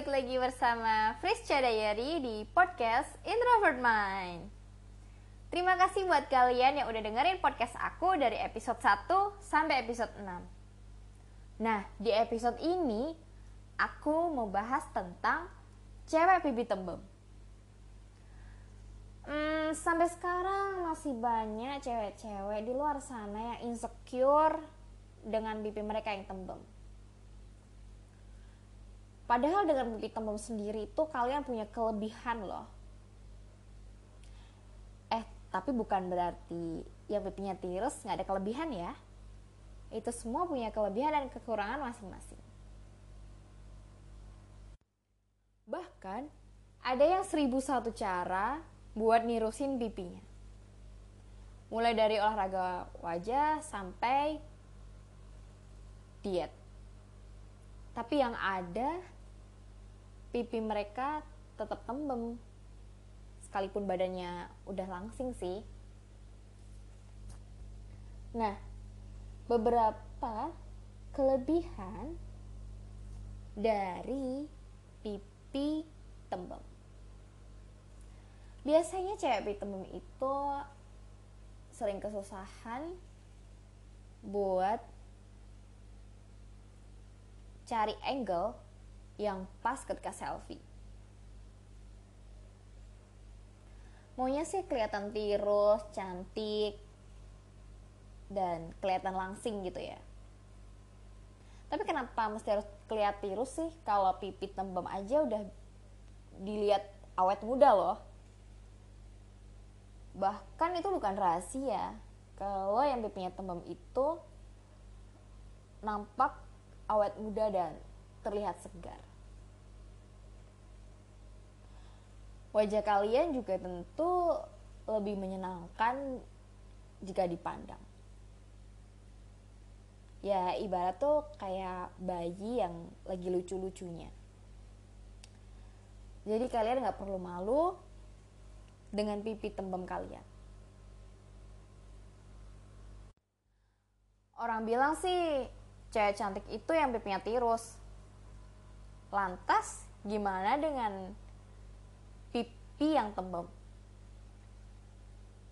balik lagi bersama Frisca Diary di podcast Introvert Mind. Terima kasih buat kalian yang udah dengerin podcast aku dari episode 1 sampai episode 6. Nah, di episode ini aku mau bahas tentang cewek pipi tembem. Hmm, sampai sekarang masih banyak cewek-cewek di luar sana yang insecure dengan pipi mereka yang tembem Padahal dengan pipi tembem sendiri itu kalian punya kelebihan loh. Eh, tapi bukan berarti yang pipinya tirus nggak ada kelebihan ya. Itu semua punya kelebihan dan kekurangan masing-masing. Bahkan, ada yang seribu satu cara buat nirusin pipinya. Mulai dari olahraga wajah sampai diet. Tapi yang ada pipi mereka tetap tembem. Sekalipun badannya udah langsing sih. Nah beberapa kelebihan dari pipi tembem. Biasanya cewek pipi tembem itu sering kesusahan buat cari angle yang pas ketika selfie. Maunya sih kelihatan tirus, cantik, dan kelihatan langsing gitu ya. Tapi kenapa mesti harus kelihatan tirus sih? Kalau pipi tembem aja udah dilihat awet muda loh. Bahkan itu bukan rahasia. Kalau yang pipinya tembem itu nampak awet muda dan terlihat segar. Wajah kalian juga tentu lebih menyenangkan jika dipandang. Ya ibarat tuh kayak bayi yang lagi lucu-lucunya. Jadi kalian nggak perlu malu dengan pipi tembem kalian. Orang bilang sih cewek cantik itu yang pipinya tirus. Lantas gimana dengan pipi yang tembem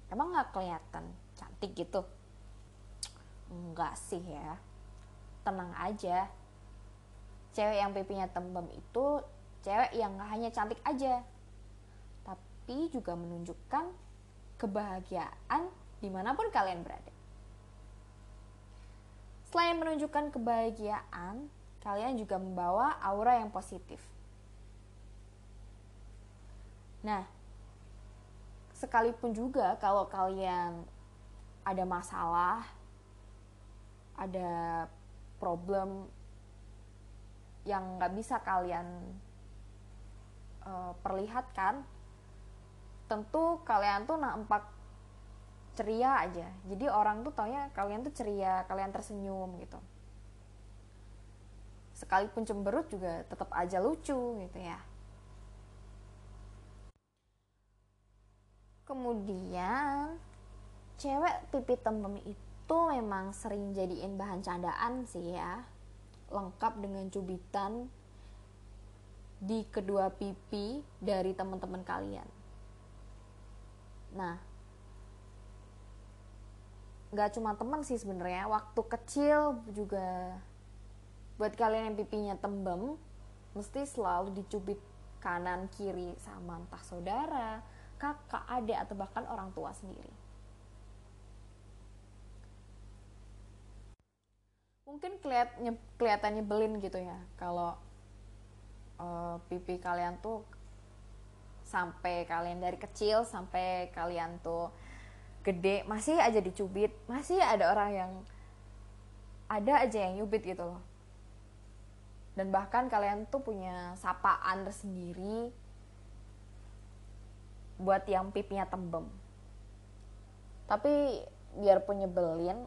emang nggak kelihatan cantik gitu? Enggak sih ya. Tenang aja. Cewek yang pipinya tembem itu cewek yang gak hanya cantik aja. Tapi juga menunjukkan kebahagiaan di mana pun kalian berada. Selain menunjukkan kebahagiaan kalian juga membawa aura yang positif Nah, sekalipun juga kalau kalian ada masalah, ada problem yang nggak bisa kalian uh, perlihatkan, tentu kalian tuh nampak ceria aja. Jadi orang tuh taunya kalian tuh ceria, kalian tersenyum gitu. Sekalipun cemberut juga tetap aja lucu gitu ya. Kemudian cewek pipi tembem itu memang sering jadiin bahan candaan sih ya. Lengkap dengan cubitan di kedua pipi dari teman-teman kalian. Nah nggak cuma teman sih sebenarnya waktu kecil juga buat kalian yang pipinya tembem mesti selalu dicubit kanan kiri sama entah saudara kakak, adik, atau bahkan orang tua sendiri. Mungkin kelihatannya kelihatannya belin gitu ya kalau uh, pipi kalian tuh sampai kalian dari kecil sampai kalian tuh gede masih aja dicubit, masih ada orang yang ada aja yang nyubit gitu loh. Dan bahkan kalian tuh punya sapaan tersendiri buat yang pipinya tembem. Tapi biarpun nyebelin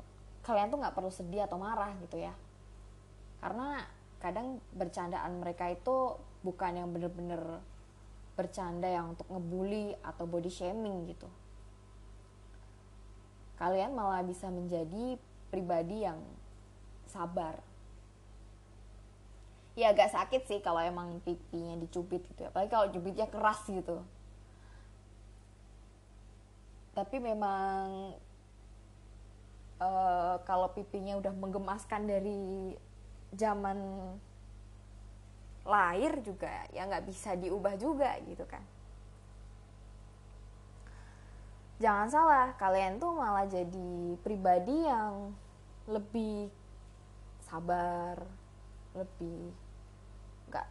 kalian tuh nggak perlu sedih atau marah gitu ya. Karena kadang bercandaan mereka itu bukan yang bener-bener bercanda yang untuk ngebully atau body shaming gitu. Kalian malah bisa menjadi pribadi yang sabar. Ya agak sakit sih kalau emang pipinya dicubit gitu ya. Apalagi kalau cubitnya keras gitu tapi memang uh, kalau pipinya udah menggemaskan dari zaman lahir juga ya nggak bisa diubah juga gitu kan. Jangan salah kalian tuh malah jadi pribadi yang lebih sabar lebih nggak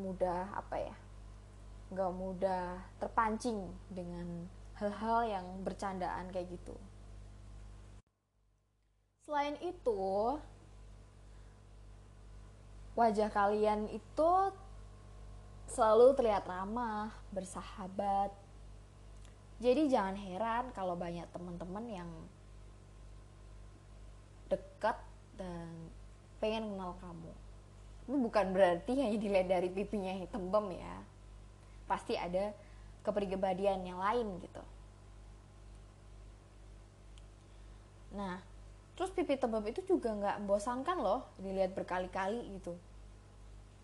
mudah apa ya nggak mudah terpancing dengan hal-hal yang bercandaan kayak gitu selain itu wajah kalian itu selalu terlihat ramah, bersahabat. Jadi jangan heran kalau banyak teman-teman yang dekat dan pengen kenal kamu. Ini bukan berarti hanya dilihat dari pipinya yang tembem ya. Pasti ada kepribadian yang lain gitu. Nah, terus pipi tembem itu juga nggak membosankan loh dilihat berkali-kali gitu.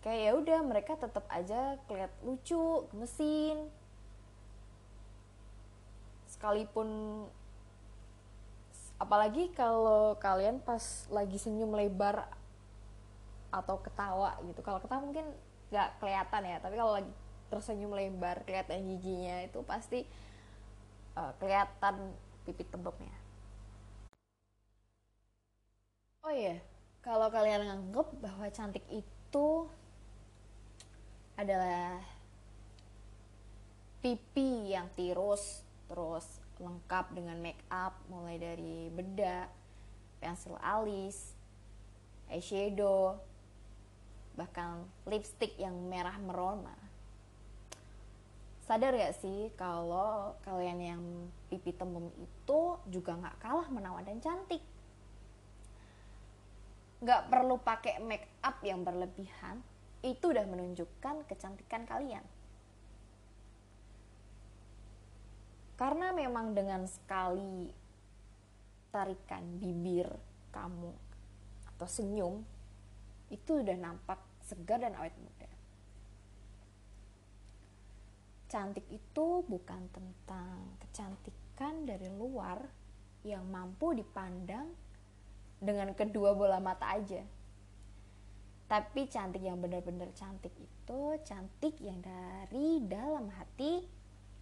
Kayak ya udah mereka tetap aja keliat lucu mesin sekalipun apalagi kalau kalian pas lagi senyum lebar atau ketawa gitu. Kalau ketawa mungkin nggak kelihatan ya tapi kalau lagi tersenyum lebar kelihatan giginya itu pasti uh, kelihatan pipi tembemnya oh iya kalau kalian nganggep bahwa cantik itu adalah pipi yang tirus terus lengkap dengan make up mulai dari bedak, pensil alis, eyeshadow, bahkan lipstick yang merah merona. Sadar gak sih kalau kalian yang pipi tembem itu juga gak kalah menawan dan cantik. Gak perlu pakai make up yang berlebihan, itu udah menunjukkan kecantikan kalian. Karena memang dengan sekali tarikan bibir kamu atau senyum itu udah nampak segar dan awet muda. Cantik itu bukan tentang kecantikan dari luar yang mampu dipandang dengan kedua bola mata aja tapi cantik yang benar-benar cantik itu cantik yang dari dalam hati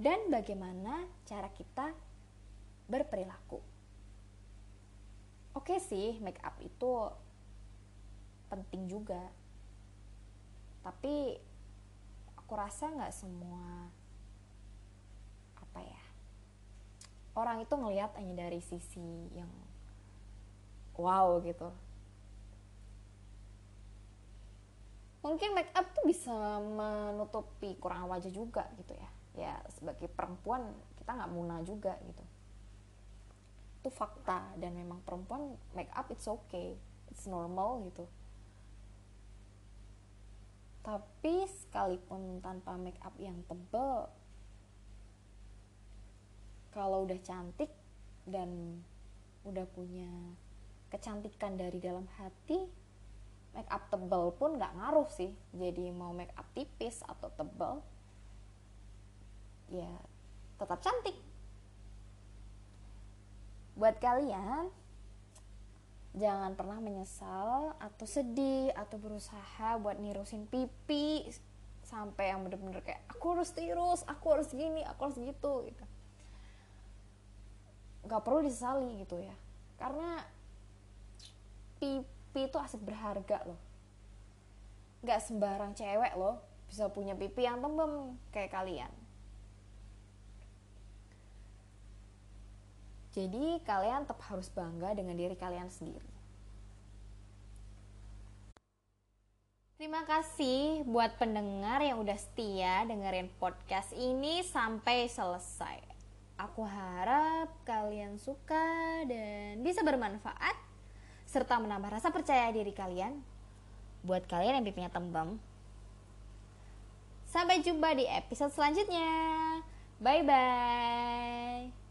dan bagaimana cara kita berperilaku. Oke sih, make up itu penting juga. Tapi aku rasa nggak semua apa ya orang itu ngelihat hanya dari sisi yang wow gitu. Mungkin make up tuh bisa menutupi kurang wajah juga gitu ya. Ya sebagai perempuan kita nggak muna juga gitu. Itu fakta dan memang perempuan make up it's okay it's normal gitu. Tapi sekalipun tanpa make up yang tebel kalau udah cantik dan udah punya kecantikan dari dalam hati make up tebal pun nggak ngaruh sih. Jadi mau make up tipis atau tebal ya tetap cantik. Buat kalian jangan pernah menyesal atau sedih atau berusaha buat nirusin pipi sampai yang bener-bener kayak aku harus tirus aku harus gini aku harus gitu gitu nggak perlu disesali gitu ya. Karena pipi itu aset berharga loh. Nggak sembarang cewek loh bisa punya pipi yang tembem kayak kalian. Jadi kalian tetap harus bangga dengan diri kalian sendiri. Terima kasih buat pendengar yang udah setia dengerin podcast ini sampai selesai. Aku harap kalian suka dan bisa bermanfaat serta menambah rasa percaya diri kalian buat kalian yang pipinya tembem. Sampai jumpa di episode selanjutnya. Bye bye.